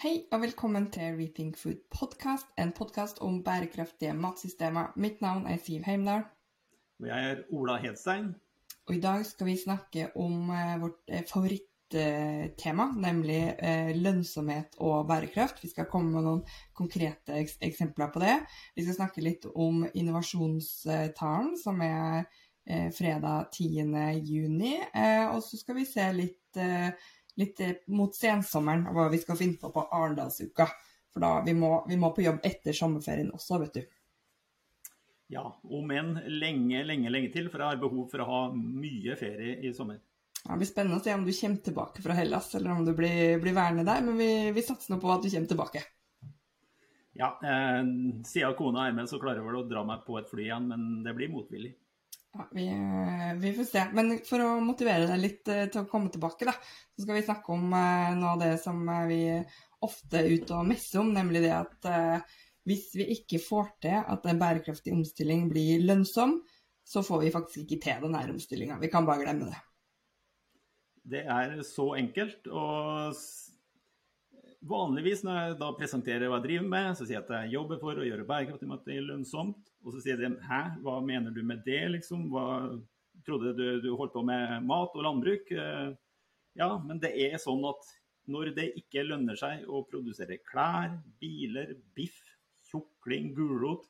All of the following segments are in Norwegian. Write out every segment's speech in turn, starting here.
Hei og velkommen til Rethink Food Podcast, en podkast om bærekraftige matsystemer. Mitt navn er Siv Heimdal. Og jeg er Ola Hedstein. Og i dag skal vi snakke om eh, vårt eh, favorittema, nemlig eh, lønnsomhet og bærekraft. Vi skal komme med noen konkrete eks eksempler på det. Vi skal snakke litt om innovasjonstalen, som er fredag 10. juni. Eh, og så skal vi se litt litt mot sensommeren hva vi skal finne på på Arendalsuka. For da vi må vi må på jobb etter sommerferien også, vet du. Ja, om enn lenge, lenge, lenge til, for jeg har behov for å ha mye ferie i sommer. Ja, det blir spennende å se om du kommer tilbake fra Hellas, eller om du blir, blir værende der. Men vi, vi satser nå på at du kommer tilbake. Ja, eh, siden kona er med, så klarer jeg vel å dra meg på et fly igjen, men det blir motvillig. Ja, vi, vi, får se. Men for å motivere deg litt eh, til å komme tilbake, da, så skal vi snakke om eh, noe av det som eh, vi ofte er ute og messer om, nemlig det at eh, hvis vi ikke får til at en bærekraftig omstilling blir lønnsom, så får vi faktisk ikke til denne omstillinga. Vi kan bare glemme det. Det er så enkelt. og Vanligvis når jeg da presenterer hva jeg driver med, så sier jeg at jeg jobber for å gjøre bærekraftig mat lønnsomt. Og så sier de hæ, hva mener du med det, liksom? Hva, trodde du du holdt på med mat og landbruk? Eh, ja, men det er sånn at når det ikke lønner seg å produsere klær, biler, biff, tjukling, gulrot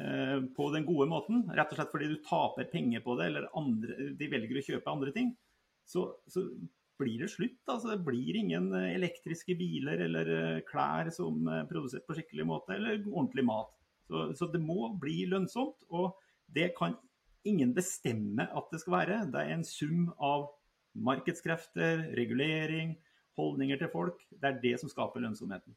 eh, på den gode måten, rett og slett fordi du taper penger på det, eller andre, de velger å kjøpe andre ting, så, så blir det slutt. Altså, det blir ingen eh, elektriske biler eller eh, klær som er eh, produsert på skikkelig måte, eller ordentlig mat. Så, så, det må bli lønnsomt, og det kan ingen bestemme at det skal være. Det er en sum av markedskrefter, regulering, holdninger til folk. Det er det som skaper lønnsomheten.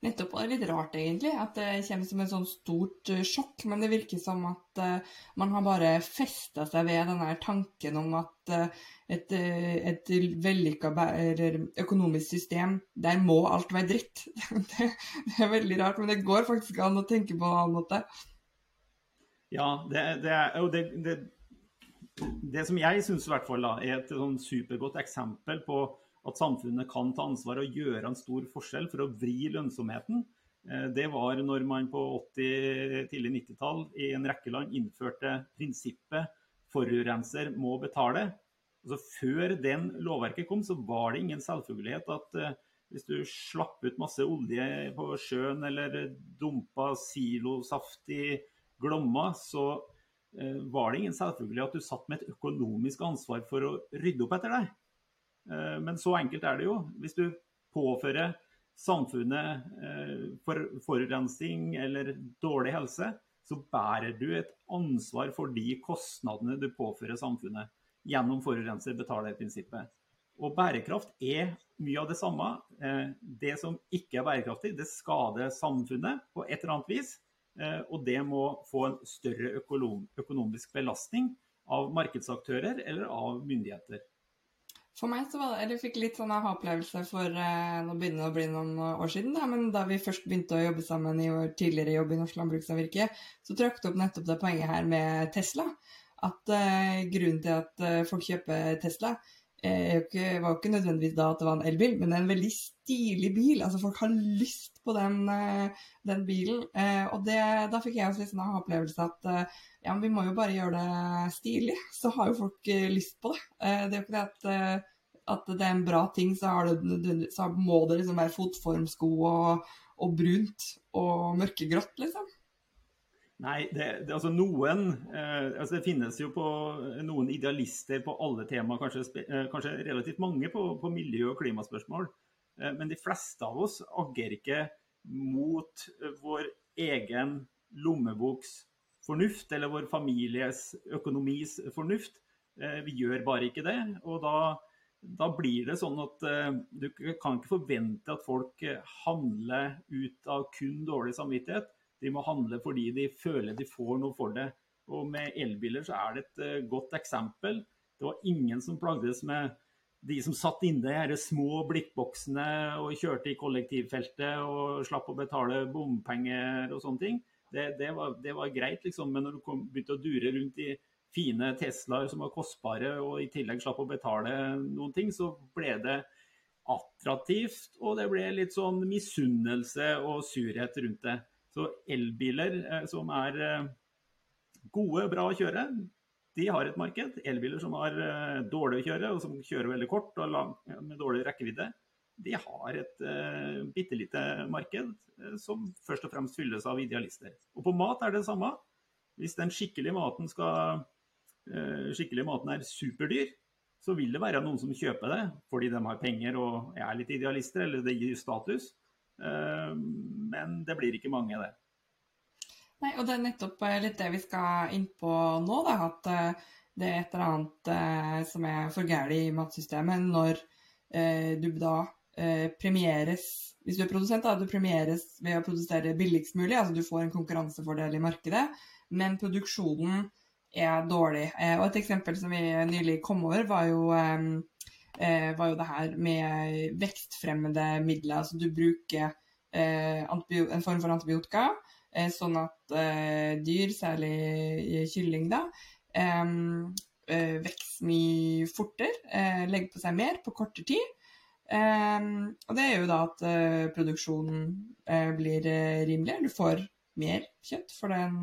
Nettopp. Og det litt rart, egentlig, at det kommer som et sånn stort uh, sjokk. Men det virker som at uh, man har bare festa seg ved denne tanken om at uh, et, et vellykka økonomisk system, der må alt være dritt. det, det, er veldig rart, men det går faktisk an å tenke på en annen måte. Ja, det, det er jo det, det, som jeg syns er et sånn supergodt eksempel på at samfunnet kan ta ansvar og gjøre en stor forskjell for å vri lønnsomheten. Eh, det var når man på 80-, tidlig 90-tall i en rekke land innførte prinsippet forurenser må betale. Altså, før den lovverket kom, så var det ingen selvfølgelighet at uh, hvis du slapp ut masse olje på sjøen eller dumpa silosaft i Glomma, så uh, var det ingen selvfølge at du satt med et økonomisk ansvar for å rydde opp etter deg. Eh, men så enkelt er det jo. Hvis du påfører samfunnet eh, for forurensning eller dårlig helse, så bærer du et ansvar for de kostnadene du påfører samfunnet gjennom forurenser betaler-prinsippet. Og bærekraft er mye av det samme. Eh, det som ikke er bærekraftig, det skader samfunnet på et eller annet vis. Og det må få en større økonomisk belastning av markedsaktører eller av myndigheter. For meg så var det, eller jeg fikk litt sånn aha-opplevelse for eh, nå begynner det å bli noen år siden, da, men da vi først begynte å jobbe sammen i vår tidligere jobb i Norsk Landbrukssamvirke, så trakk du opp nettopp det poenget her med Tesla. At eh, grunnen til at eh, folk kjøper Tesla, eh, var jo ikke nødvendigvis da at det var en elbil, men det er en veldig stilig bil. Altså folk har lyst på den, eh, den bilen. Eh, og det, da fikk jeg også en sånn aha-opplevelse at ja, men vi må jo bare gjøre det stilig, så har jo folk lyst på det. Det er jo ikke det at at det er en bra ting, så, det, så må det liksom være fotformsko og, og brunt og mørkegrått, liksom. Nei, det, det, altså noen eh, altså Det finnes jo på, noen idealister på alle temaer, kanskje, eh, kanskje, relativt mange på, på miljø- og klimaspørsmål. Eh, men de fleste av oss agerer ikke mot eh, vår egen lommeboks fornuft, eller vår families økonomis fornuft. Eh, vi gjør bare ikke det. Og da da blir det sånn at uh, du kan ikke forvente at folk uh, handler ut av kun dårlig samvittighet. De må handle fordi de føler de får noe for det. Og med elbiler så er det et uh, godt eksempel. Det var ingen som plagdes med de som satt inne i de små blikkboksene og kjørte i kollektivfeltet og slapp å betale bompenger og sånne ting. Det, det, var, det var, greit, liksom. Men når du kom, begynte å dure rundt i fine Teslaer som var kostbare, og i tillegg slapp å betale noen ting, så ble det attraktivt, og det ble litt sånn misunnelse og surhet rundt det. Så elbiler eh, som er eh, gode, bra å kjøre, de har et marked. Elbiler som har eh, dårlige å kjøre, og som kjører veldig kort og lang, med dårlig rekkevidde, de har et uh, bitte lite marked uh, som først og fremst fylles av idealister. Og på mat er det det samme. Hvis den skikkelige maten, skal, uh, skikkelige maten er superdyr, så vil det være noen som kjøper det fordi de har penger og er litt idealister, eller det gir status. Uh, men det blir ikke mange, det. Nei, og det er nettopp litt det vi skal inn på nå, da, at det er et eller annet som er for galt i matsystemet når du da Eh, premieres Hvis du er produsent, da, du premieres ved å produsere billigst mulig, altså du får en konkurransefordel i markedet, men produksjonen er dårlig. Eh, og Et eksempel som vi nylig kom over, var jo, eh, var jo det her med vekstfremmende midler. Altså du bruker en form for antibiotika, sånn at dyr, særlig kylling, da, vokser mye fortere, legger på seg mer på kortere tid. Og det er jo da at produksjonen blir rimeligere. Du får mer kjøtt for den,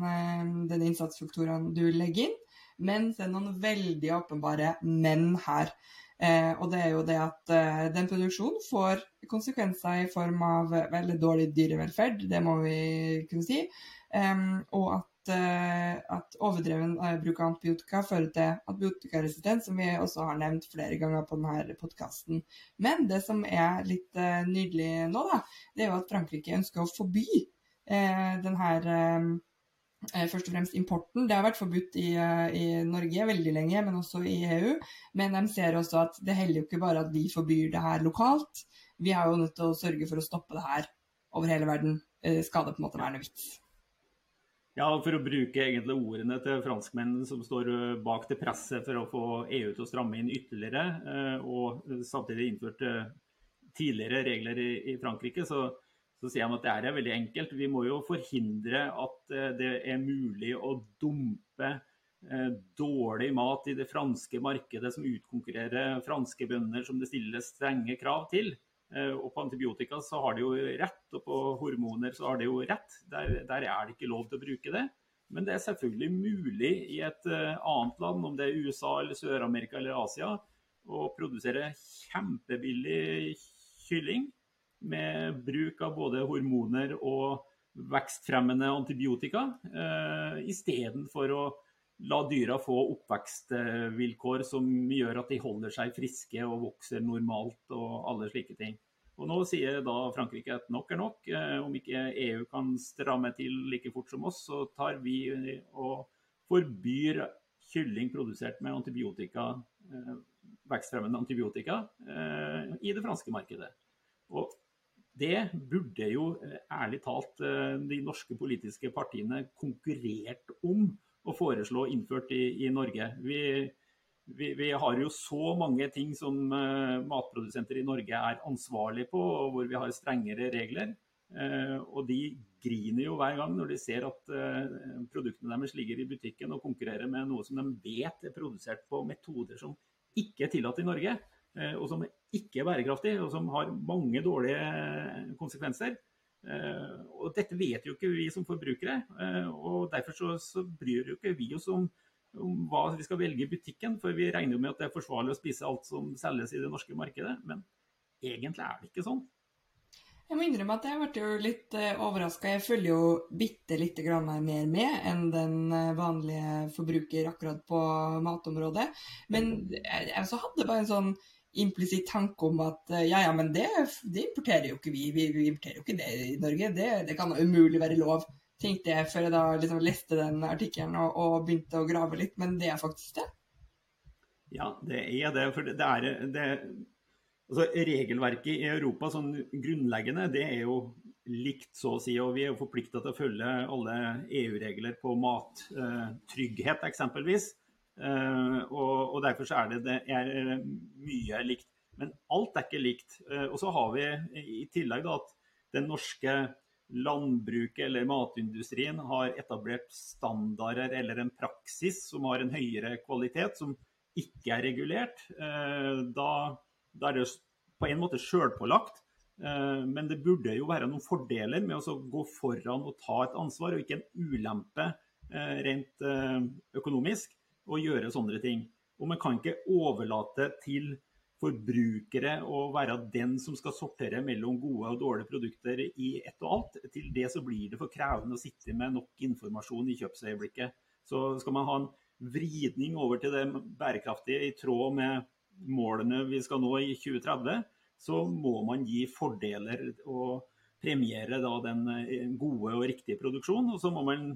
den innsatsfaktorene du legger inn. Men det er noen veldig åpenbare men her. og det er jo det at den produksjonen får konsekvenser i form av veldig dårlig dyrevelferd, det må vi kunne si. Um, og at Eh, at overdreven eh, bruk av antibiotika fører til antibiotikaresistens, som vi også har nevnt flere ganger på denne podkasten. Men det som er litt uh, nydelig nå, da, det er jo at Frankrike ønsker å forby den uh, først og fremst importen. Det har vært forbudt i, i, Norge veldig lenge, men også i EU. Men de ser også at det heller jo ikke bare at vi forbyr det her lokalt. Vi har jo nødt til å sørge for å stoppe det her over hele verden. Skal det på en måte være noe vits? Ja, For å bruke egentlig ordene til franskmennene som står eh, bak det presset for å få EU til å stramme inn ytterligere, eh, og samtidig innført eh, tidligere regler i Frankrike, så, så sier han at det er veldig enkelt. Vi må jo forhindre at det er mulig å dumpe dårlig mat i det franske markedet som utkonkurrerer franske bønder som det stilles strenge krav til. Eh, og på antibiotika så har de jo rett, og på hormoner så har de jo rett. Der, der er det ikke lov til å bruke det. Men det er selvfølgelig mulig i et eh, annet land, om det er USA eller Sør-Amerika eller Asia, å produsere kjempebillig kylling med bruk av både hormoner og vekstfremmende antibiotika, eh, istedenfor å la dyra få oppvekstvilkår som gjør at de holder seg friske og vokser normalt og alle slike ting. Og Nå sier da Frankrike at nok er nok. Eh, om ikke EU kan stramme til like fort som oss, så tar vi og forbyr kylling produsert med antibiotika, eh, vekstfremmende antibiotika eh, i det franske markedet. Og det burde jo ærlig talt de norske politiske partiene konkurrert om å foreslå innført i, i Norge. Vi, vi, vi, har jo så mange ting som uh, matprodusenter i Norge er ansvarlig på, og hvor vi har strengere regler. Og de griner jo hver gang når de ser at produktene deres ligger i butikken og konkurrerer med noe som de vet er produsert på metoder som ikke er tillatt i Norge, og som ikke er bærekraftig, og som har mange dårlige konsekvenser. Eh, og dette vet jo ikke vi som forbrukere, eh, og derfor så, så bryr jo ikke vi oss om, om, hva vi skal velge i butikken, for vi regner jo med at det er forsvarlig å spise alt som selges i det norske markedet. Men egentlig er det ikke sånn. Jeg må innrømme at jeg ble jo litt eh, overraska. Jeg følger jo bitte lite grann mer med enn den vanlige forbruker akkurat på matområdet. Men jeg, jeg hadde bare en sånn implisitt tanke om at eh, ja, ja, men det, det, importerer jo ikke vi. vi. Importerer jo ikke det i Norge. Det, det kan umulig være lov, tenkte jeg før jeg da liksom leste den artikkelen og, og, begynte å grave litt. Men det er faktisk det. Ja, det er det. For det er det, altså, Regelverket i Europa sånn grunnleggende, det er jo likt, så å si. Og vi er jo forplikta til å følge alle EU-regler på mattrygghet, eh, eksempelvis. Uh, og, og, Derfor er det, det er eh, mye likt. Men alt er ikke likt. Uh, og så har vi i tillegg da, at den norske landbruket eller matindustrien har etablert standarder eller en praksis som har en høyere kvalitet, som ikke er regulert. Da, da, er det på en måte sjølpålagt. Eh, men det burde jo være noen fordeler med å gå foran og ta et ansvar, og ikke en ulempe eh, rent eh, økonomisk å gjøre sånne ting. Og man kan ikke overlate til forbrukere å være den som skal sortere mellom gode og dårlige produkter i ett og alt. Til det så blir det for krevende å sitte med nok informasjon i kjøpsøyeblikket. Så skal man ha en vridning over til det bærekraftige i tråd med målene vi skal nå i 2030, så må man gi fordeler og premiere den eh, gode og riktige produksjonen. Og så må man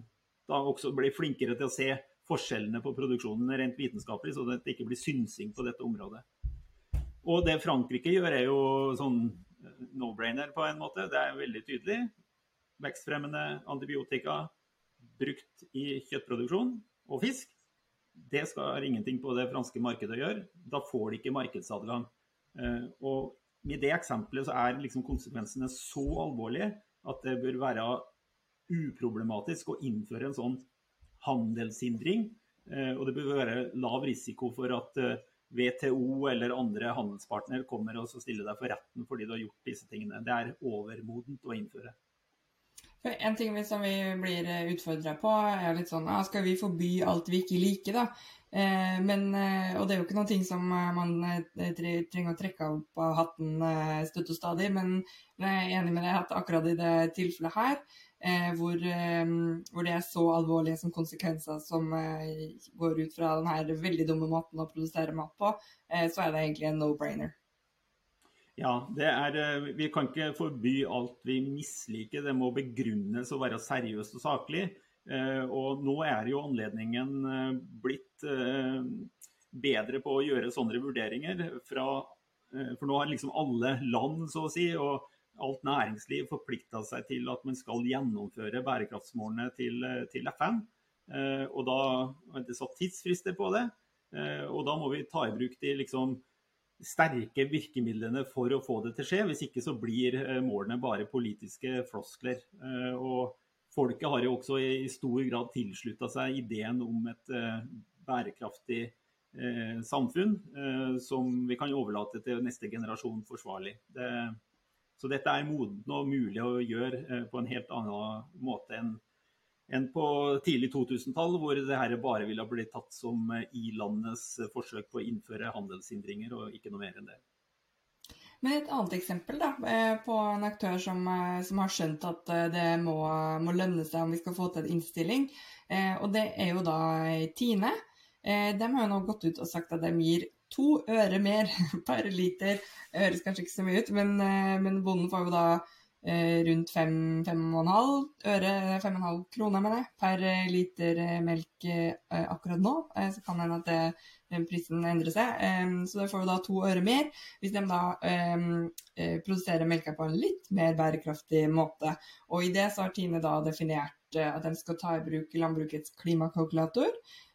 da også bli flinkere til å se forskjellene på produksjonen rent vitenskapelig, så det ikke blir synsing på dette området. Og det Frankrike gjør, er jo sånn eh, no-brainer på en måte. Det er veldig tydelig. Vekstfremmende antibiotika brukt i kjøttproduksjon og fisk. Det skal ingenting på det franske markedet å gjøre. Da får de ikke markedsadgang. Eh, og med det eksempelet så er liksom konsekvensene så alvorlige at det bør være uproblematisk å innføre en sånn handelshindring. Eh, og det bør være lav risiko for at WTO eller andre handelspartner kommer og stiller deg for retten fordi du har gjort disse tingene. Det er overmodent å innføre. En ting som vi blir utfordra på, er litt sånn Skal vi forby alt vi ikke liker, da? Eh, men, eh, og det er jo ikke noe som eh, man trenger å trekke opp av hatten støtt og stadig, men jeg er enig med deg at akkurat i det tilfellet her, hvor, hvor, det er så alvorlige som konsekvenser som går ut fra denne veldig dumme måten å produsere mat på, så er det egentlig en no-brainer. Ja, er, vi kan ikke forby alt vi misliker. Det må begrunnes og være seriøst og saklig. Eh, og nå er jo anledningen eh, blitt eh, bedre på å gjøre sånne vurderinger. Fra, for nå har liksom alle land, så å si, og alt næringsliv forplikta seg til at man skal gjennomføre bærekraftsmålene til, til FN. Og da er det satt tidsfrister på det. Og da må vi ta i bruk de liksom sterke virkemidlene for å få det til å skje. Hvis ikke så blir målene bare politiske floskler. Og folket har jo også i stor grad tilslutta seg ideen om et uh, bærekraftig uh, samfunn uh, som vi kan overlate til neste generasjon forsvarlig. Det, så dette er modent og mulig å gjøre på en helt annen måte enn enn på tidlig 2000-tall, hvor det her bare ville blitt tatt som i-landenes forsøk på å innføre handelshindringer, og ikke noe mer enn det. Men et annet eksempel da, eh, på en aktør som, eh, som har skjønt at eh, det må, må, lønne seg om vi skal få til en innstilling, og det er jo da Tine. De har jo nå gått ut og sagt at de gir to øre mer per liter. Det høres kanskje ikke så mye ut, men, men bonden får jo da rundt 5,5 øre, 5,5 kroner med det, per liter melk akkurat nå. Så kan hende at det prisen endrer seg. Så da får du da to øre mer hvis de da eh, produserer melka på en litt mer bærekraftig måte. Og i det så har Tine da definert eh, at de skal ta i bruk landbrukets klimakalkulator,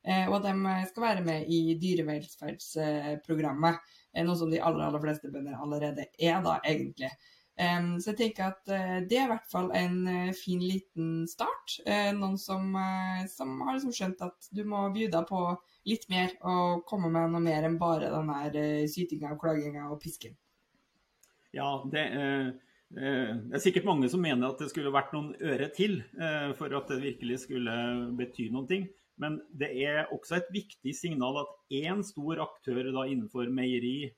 eh, og at de skal være med i dyrevelferdsprogrammet. Noe som de aller, aller fleste bønder allerede er, da, egentlig. Så jeg tenker at uh, det er i hvert fall en uh, fin liten start. Uh, noen som, som har liksom skjønt at du må bjuda på litt mer og komme med noe mer enn bare den der sytinga og klaginga og pisken. Ja, det, det, er sikkert mange som mener at det skulle vært noen øre til for at det virkelig skulle bety noen ting. Men det er også et viktig signal at én stor aktør da innenfor meieri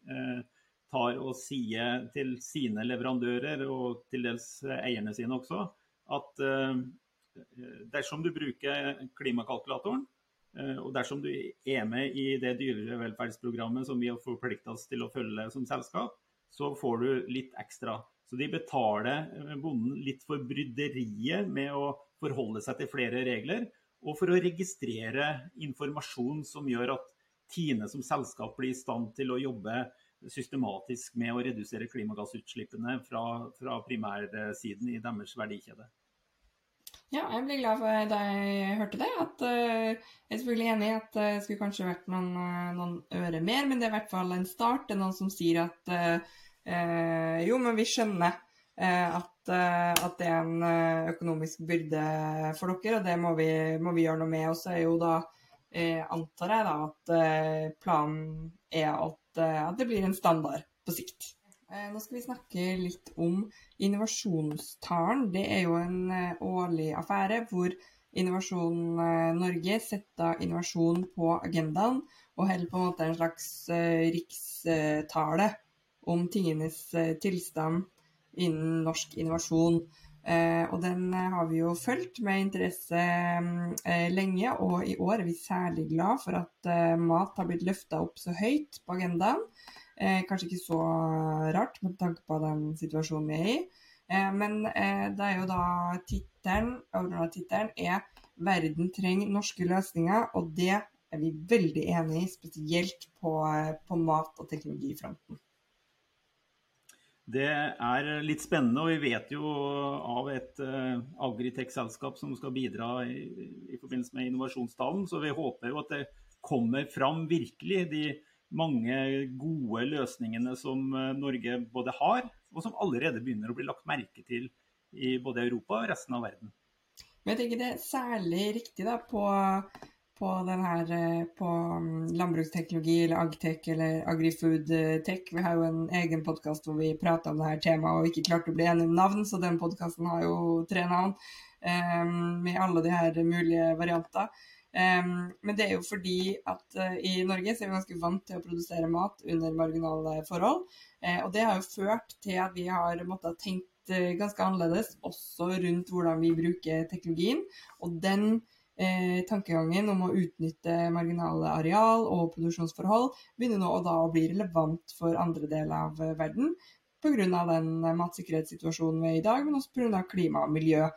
tar og sier til sine leverandører, og til dels eierne sine også, at uh, dersom du bruker klimakalkulatoren, uh, og dersom du er med i det dyrevelferdsprogrammet som vi har forplikta oss til å følge som selskap, så får du litt ekstra. Så de betaler eh, bonden litt for bryderiet med å forholde seg til flere regler, og for å registrere informasjon som gjør at Tine som selskap blir i stand til å jobbe systematisk med å redusere klimagassutslippene fra, fra primærsiden i deres verdikjede. Ja, jeg blir glad for da jeg hørte det. At, uh, jeg er selvfølgelig enig i at det uh, skulle kanskje vært noen, uh, noen, øre mer, men det er i hvert fall en start. Det er noen som sier at jo, men vi skjønner at, at, det er en økonomisk byrde for dere, og det må vi, må vi gjøre noe med. Og så er jo da, antar jeg da, at planen er at Eh, at det blir en standard på sikt. Eh, nå skal vi snakke litt om innovasjonstalen. Det er jo en eh, årlig affære hvor Innovasjon eh, Norge setter innovasjon på agendaen og holder på en måte en slags rikstale om tingenes tilstand innen norsk innovasjon. Og den har vi jo fulgt med interesse lenge, og i år er vi særlig glad for at mat har blitt løfta opp så høyt på agendaen. Eh, kanskje ikke så rart med tanke på den situasjonen vi er i. Eh, men eh, det er jo da tittelen er 'Verden trenger norske løsninger', og det er vi veldig enig i, spesielt på, på mat- og teknologifronten. Det er litt spennende, og vi vet jo av et uh, agritech-selskap som skal bidra i, i, forbindelse med innovasjonstalen, så vi håper jo at det kommer fram virkelig de mange gode løsningene som eh, Norge både har, og som allerede begynner å bli lagt merke til i både Europa og resten av verden. Men jeg tenker det er særlig riktig da, på, på, her, eh, på mm, landbruksteknologi eller agtech eller agrifoodtech. Vi har jo en egen podkast hvor vi prater om dette temaet og ikke klarte å bli enige om navn, så den podkasten har jo tre navn um, med alle de her mulige varianter. Um, men det er jo fordi at uh, i Norge så er vi ganske vant til å produsere mat under marginale forhold. Uh, og det har jo ført til at vi har måttet tenkt uh, ganske annerledes også rundt hvordan vi bruker teknologien. Og den tankegangen om å utnytte marginale areal og produksjonsforhold begynner nå da å bli relevant for andre deler av verden. Pga. den matsikkerhetssituasjonen vi er i dag, men også pga. klima og miljø.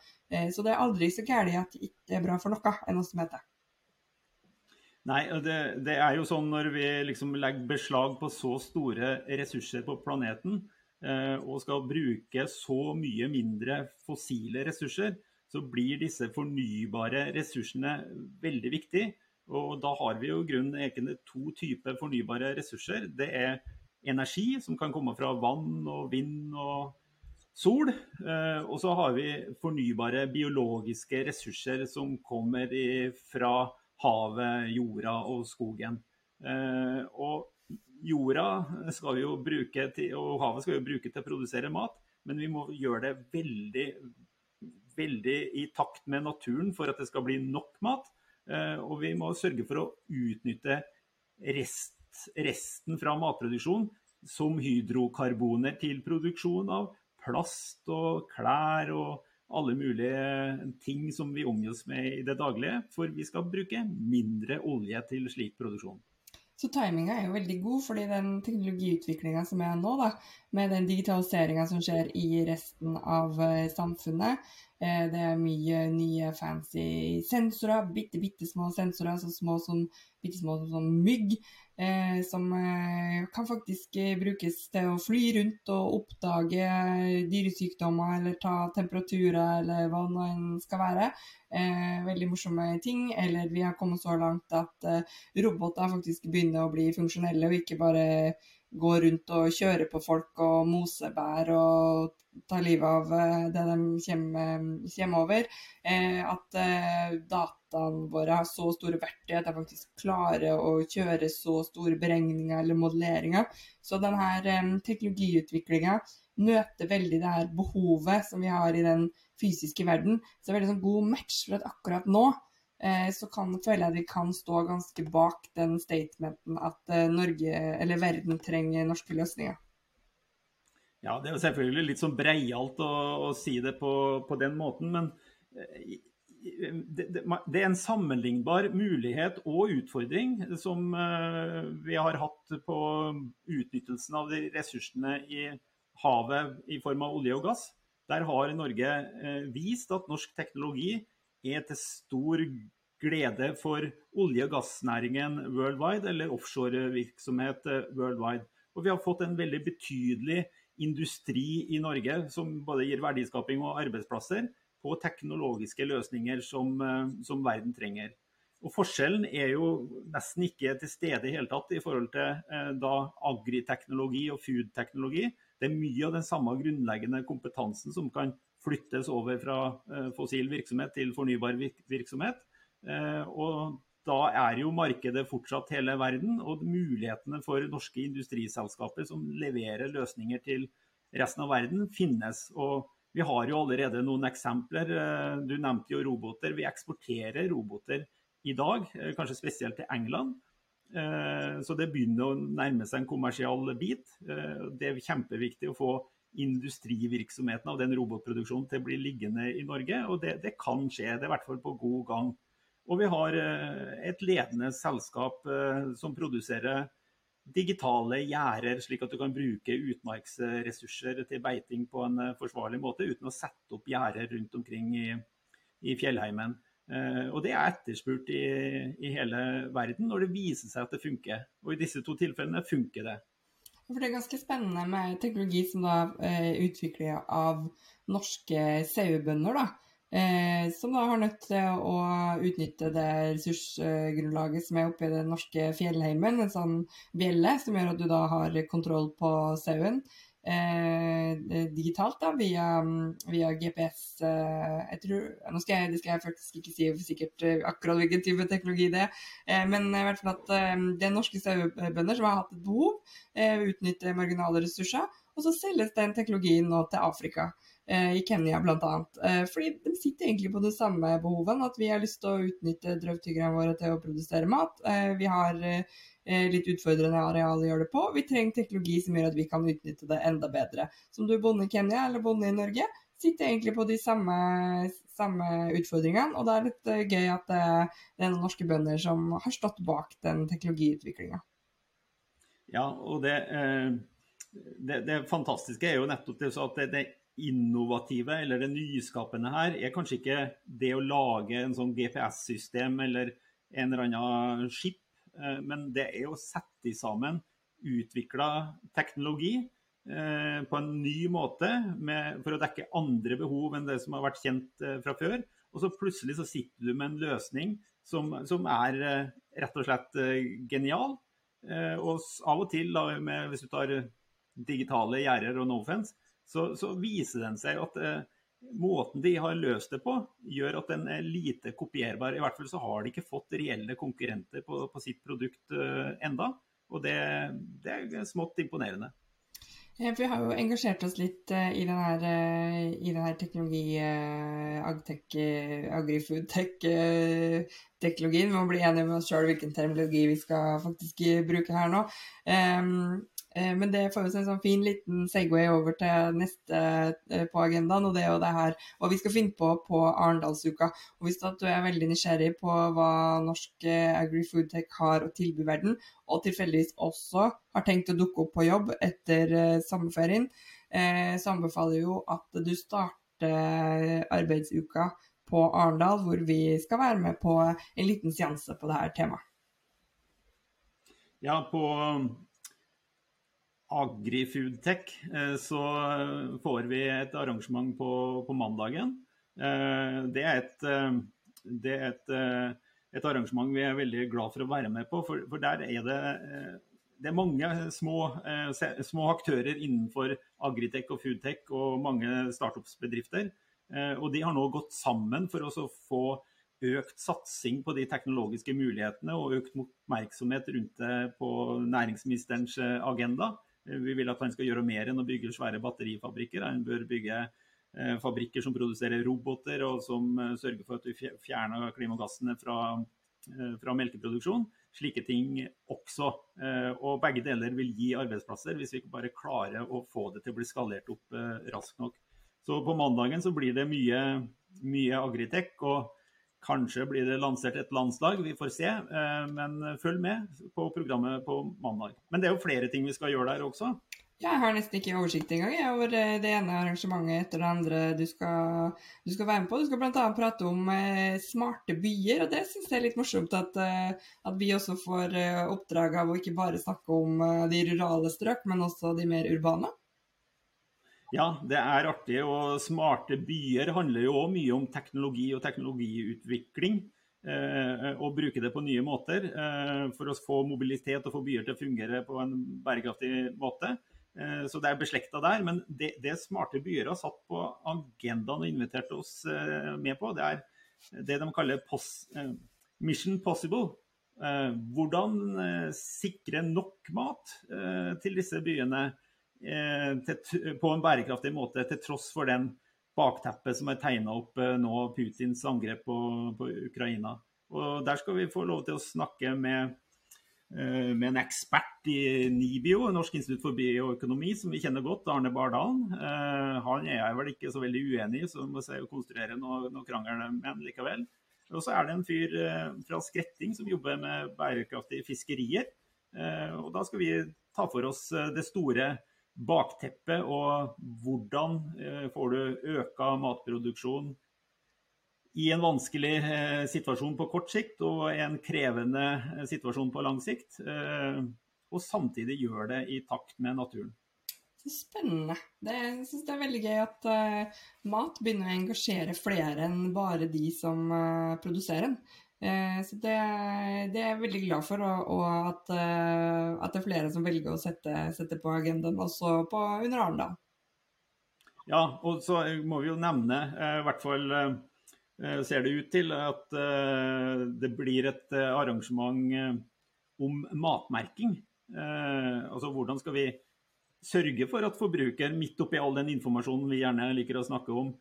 Så det er aldri så gærent at det ikke er bra for noe, er noe som heter. Nei, det, det, er jo sånn når vi liksom legger beslag på så store ressurser på planeten, eh, og skal bruke så mye mindre fossile ressurser, så blir disse fornybare ressursene veldig viktige. Og da har vi jo grunnen egentlig to typer fornybare ressurser. Det er energi, som kan komme fra vann og vind og sol. Eh, og så har vi fornybare biologiske ressurser som kommer fra havet, jorda og skogen. Eh, og jorda skal vi jo bruke til, og havet skal vi jo bruke til å produsere mat, men vi må gjøre det veldig, veldig i takt med naturen for at det skal bli nok mat. Eh, og vi må sørge for å utnytte rest, resten fra matproduksjon som hydrokarboner til produksjon av plast og klær og alle mulige ting som vi omgis med i det daglige, for vi skal bruke mindre olje til slik produksjon. Så timinga er jo veldig god, fordi den teknologiutviklinga som er nå, da, med den digitaliseringa som skjer i resten av eh, samfunnet, eh, det er mye nye fancy sensorer, bitte, bitte små sensorer, så små som bitte små som mygg, eh, som eh, kan faktisk eh, brukes til å fly rundt og oppdage dyresykdommer eller ta temperaturer eller hva det enn skal være. Eh, veldig morsomme ting. Eller vi har kommet så langt at eh, roboter faktisk begynner å bli funksjonelle og ikke bare gå rundt og kjøre på folk og mose bær og ta livet av eh, det de kommer, kommer over. Eh, at eh, dataene våre har så store verktøy at de faktisk klarer å kjøre så store beregninger eller modelleringer. Så denne teknologiutviklinga møter veldig det her behovet som vi har i den fysiske verden. Så det er veldig sånn god match for at akkurat nå så kan, føler jeg de kan stå ganske bak den statementen at eh, Norge, eller verden trenger norske løsninger. Ja, det er jo selvfølgelig litt sånn breialt å, å si det på, på, den måten, men eh, det, det, det, er en sammenlignbar mulighet og utfordring som vi har hatt på utnyttelsen av de ressursene i havet i form av olje og gass. Der har Norge vist at norsk teknologi er til stor glede for olje- og gassnæringen worldwide, eller offshorevirksomhet eh, worldwide. Og vi har fått en veldig betydelig industri i Norge som både gir verdiskaping og arbeidsplasser på teknologiske løsninger som, eh, som verden trenger. Og Forskjellen er jo nesten ikke til stede i hele tatt i forhold til eh, da agriteknologi og foodteknologi. Det er mye av den samme grunnleggende kompetansen som kan flyttes over fra eh, fossil virksomhet til fornybar virksomhet. Eh, og da er jo markedet fortsatt hele verden, og mulighetene for norske industriselskaper som leverer løsninger til resten av verden, finnes. Og vi har jo allerede noen eksempler. Eh, du nevnte jo roboter. Vi eksporterer roboter i dag, kanskje spesielt til England. Eh, så det begynner å nærme seg en kommersiell bit. Det er kjempeviktig å få industrivirksomheten av den robotproduksjonen til å bli liggende i Norge. Og det, det kan skje. Det er i hvert fall på god gang. Og vi har et ledende selskap som produserer digitale gjerder, slik at du kan bruke utmarksressurser til beiting på en eh, forsvarlig måte, uten å sette opp gjerder rundt omkring i, i fjellheimen. Eh, og Det er etterspurt i, i, hele verden når det viser seg at det funker. Og I disse to tilfellene funker det. For Det er ganske spennende med teknologi som da er eh, utviklet av norske sauebønder. Eh, som da har nødt til å utnytte det ressursgrunnlaget som er oppe i den norske fjellheimen, en sånn bjelle som gjør at du da har kontroll på sauen. Eh, digitalt da, via, via GPS. Eh, tror, nå skal jeg, det skal jeg faktisk ikke si sikkert eh, akkurat hvilken type teknologi det er, eh, men i hvert fall at eh, det er norske sauebønder som har hatt et behov, utnytte marginale ressurser, og så selges den teknologien nå til Afrika. Eh, i Kenya bl.a. Eh, fordi de sitter egentlig på det samme behovet, At vi har lyst til å utnytte drøvtyggerne våre til å produsere mat. Eh, vi har litt utfordrende areal å gjøre det på. Vi trenger teknologi som gjør at vi kan utnytte det enda bedre. Som du er bonde i Kenya eller bonde i Norge, sitter egentlig på de samme, samme utfordringene. Og det er litt gøy at det er noen norske bønder som har stått bak den teknologiutviklinga. Ja, og det, det, det, fantastiske er jo nettopp det at det, det innovative eller det nyskapende her er kanskje ikke det å lage en sånn GPS-system eller en eller annen skip, eh, men det er å sette sammen utvikla teknologi eh, på en ny måte med, for å dekke andre behov enn det som har vært kjent eh, fra før. Og så plutselig så sitter du med en løsning som, som er rett og slett genial. Og av og til, da, med, hvis du tar digitale gjerder og no offense, så, så viser den seg at eh, måten de har løst det på, gjør at den er lite kopierbar. I hvert fall så har de ikke fått reelle konkurrenter på, på sitt produkt uh, enda. Og det, det, er smått imponerende. Vi har jo engasjert oss litt uh, i denne, uh, i denne teknologi, uh, agrifoodtech-teknologien. Vi må bli enige med oss sjøl hvilken terminologi vi skal faktisk bruke her nå. Um, Eh, men det får oss en sånn fin liten Segway over til neste eh, på agendaen, og det er jo det her hva vi skal finne på på Arendalsuka. Og Hvis du er veldig nysgjerrig på hva norsk eh, agri-foodtech har å tilby verden, og tilfeldigvis også har tenkt å dukke opp på jobb etter sommerferien, så anbefaler jeg jo at du starter arbeidsuka på Arendal, hvor vi skal være med på en liten seanse på dette temaet. Ja, på AgriFoodTech, eh, så får vi et arrangement på, på mandagen. Eh, det er, et, eh, det er et, et, arrangement vi er veldig glad for å være med på. For, for der er det, det er mange små, små, aktører innenfor agritech og foodtech og mange startups-bedrifter. Og de har nå gått sammen for å få økt satsing på de teknologiske mulighetene og økt oppmerksomhet rundt det på næringsministerens agenda. Vi vil at han skal gjøre mer enn å bygge svære batterifabrikker. Han bør bygge eh, fabrikker som produserer roboter, og som eh, sørger for at vi fjerner klimagassene fra, eh, fra melkeproduksjon. Slike ting også. Og begge deler vil gi arbeidsplasser, hvis vi ikke bare klarer å få det til å bli skalert opp raskt nok. Så på mandagen så blir det mye, mye agritech. og Kanskje blir det lansert et landslag, vi får se. Eh, men følg med på programmet på mandag. Men det er jo flere ting vi skal gjøre der også. Jeg har nesten ikke oversikt engang over eh, det ene arrangementet etter det andre du skal, du skal være med på. Du skal bl.a. prate om eh, smarte byer, og det syns jeg er litt morsomt at, at, vi også får oppdrag av å ikke bare snakke om de rurale strøk, men også de mer urbane. Ja, det er artig. Og smarte byer handler jo òg mye om teknologi og teknologiutvikling. Eh, og bruke det på nye måter eh, for å få mobilitet og få byer til å fungere på en bærekraftig måte. Eh, så det er beslekta der. Men det, det, smarte byer har satt på agendaen og invitert oss eh, med på, det er det de kaller pos, eh, Mission Possible. Hvordan sikre nok mat til disse byene på en bærekraftig måte, til tross for den bakteppet som er tegna opp nå, Putins angrep på, på Ukraina. Og Der skal vi få lov til å snakke med Eh, med en ekspert i NIBIO, Norsk institutt for bioøkonomi, som vi kjenner godt, Arne Bardalen. Eh, han er jeg vel ikke så veldig uenig i, så må jeg konstruere noe, noe krangel med likevel. Og så er det en fyr eh, fra Skretting som jobber med bærekraftige fiskerier. Og da skal vi ta for oss det store bakteppet og hvordan får du øka matproduksjon i en vanskelig eh, situasjon på kort sikt og en krevende eh, situasjon på lang sikt. Eh, og samtidig gjør det i takt med naturen. Så spennende. Det, jeg synes det er veldig gøy at uh, mat begynner å engasjere flere enn bare de som uh, produserer den. Uh, så det, det, er jeg veldig glad for, og, og at, at, det er flere som velger å sette, sette på agendaen, også på under Arendal. Ja, og så må vi jo nevne i hvert fall Eh, ser det ut til at eh, det blir et eh, arrangement om matmerking. Altså hvordan skal vi sørge for at forbruker, midt oppi all den informasjonen vi gjerne liker å snakke om,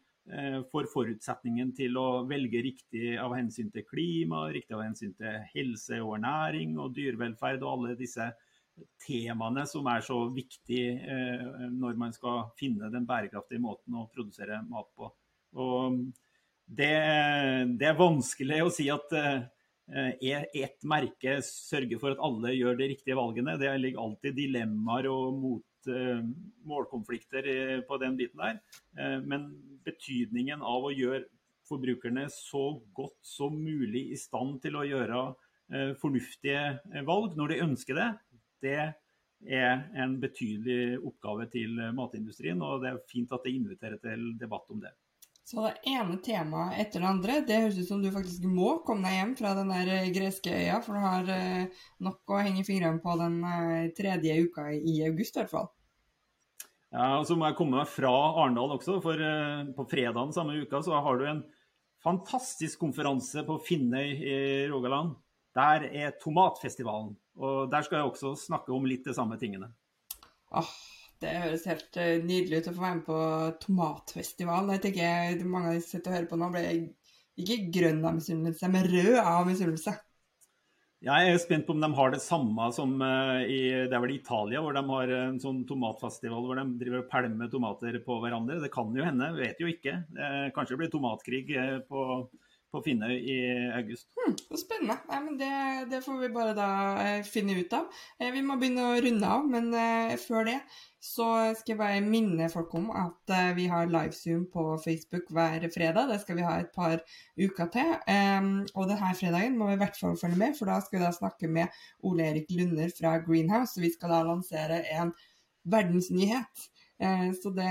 får forutsetningen til å velge riktig av hensyn til klima, riktig av hensyn til helse og ernæring og dyrevelferd og alle disse temaene som er så viktige når man skal finne den bærekraftige måten å produsere mat på. Det, det, er vanskelig å si at uh, ett merke sørger for at alle gjør de riktige valgene. Det ligger alltid dilemmaer og mot, uh, målkonflikter på den biten der. Uh, men betydningen av å gjøre forbrukerne så godt som mulig i stand til å gjøre fornuftige valg når de ønsker det, det er en betydelig oppgave til matindustrien. Og det er fint at det inviterer til debatt om det. Så det ene temaet etter det andre. Det høres ut som du faktisk må komme deg hjem fra den der eh, greske øya, for du har eh, nok å henge fingrene på den eh, tredje uka i august i hvert fall. Ja, og så må jeg komme meg fra Arendal også, for på fredagen samme uka så har du en fantastisk konferanse på Finnøy i Rogaland. Der er tomatfestivalen, og der skal jeg også snakke om litt de samme tingene. Åh, det høres helt uh, nydelig ut å få være med på tomatfestival. Jeg tenker mange av de som sitter og hører på nå, blir ikke grønn av misunnelse, men rød av misunnelse. Jeg er spent på om de har det samme som uh, i det er vel Italia, hvor de har en sånn tomatfestival hvor de driver og pælmer tomater på hverandre. Det kan jo hende, vet jo ikke. Kanskje det blir tomatkrig uh, på på Finnøy i august. Hmm, så spennende. Nei, men det, det, får vi bare da eh, finne ut av. Eh, vi må begynne å runde av, men eh, før det så skal jeg bare minne folk om at vi har livezoom på Facebook hver fredag. Det skal vi ha et par uker til. Og denne fredagen må vi i hvert fall følge med, for da skal vi da snakke med Ole Erik Lunder fra Greenhouse. Vi skal da lansere en verdensnyhet så det,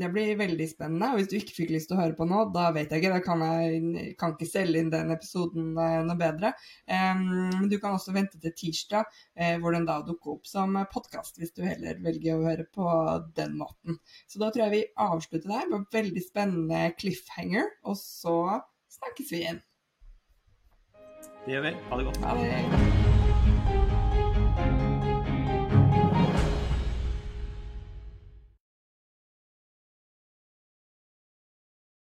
det, blir veldig spennende. Og hvis du ikke fikk lyst til å høre på nå, da vet jeg ikke. Da kan jeg kan ikke selge inn den episoden eh, noe bedre. Men du kan også vente til tirsdag, eh, hvor den da dukker opp som podkast, hvis du heller velger å høre på den måten. Så da tror jeg vi avslutter der med veldig spennende cliffhanger, og så snakkes vi igjen. Det gjør vi. Ha det godt. Ha det.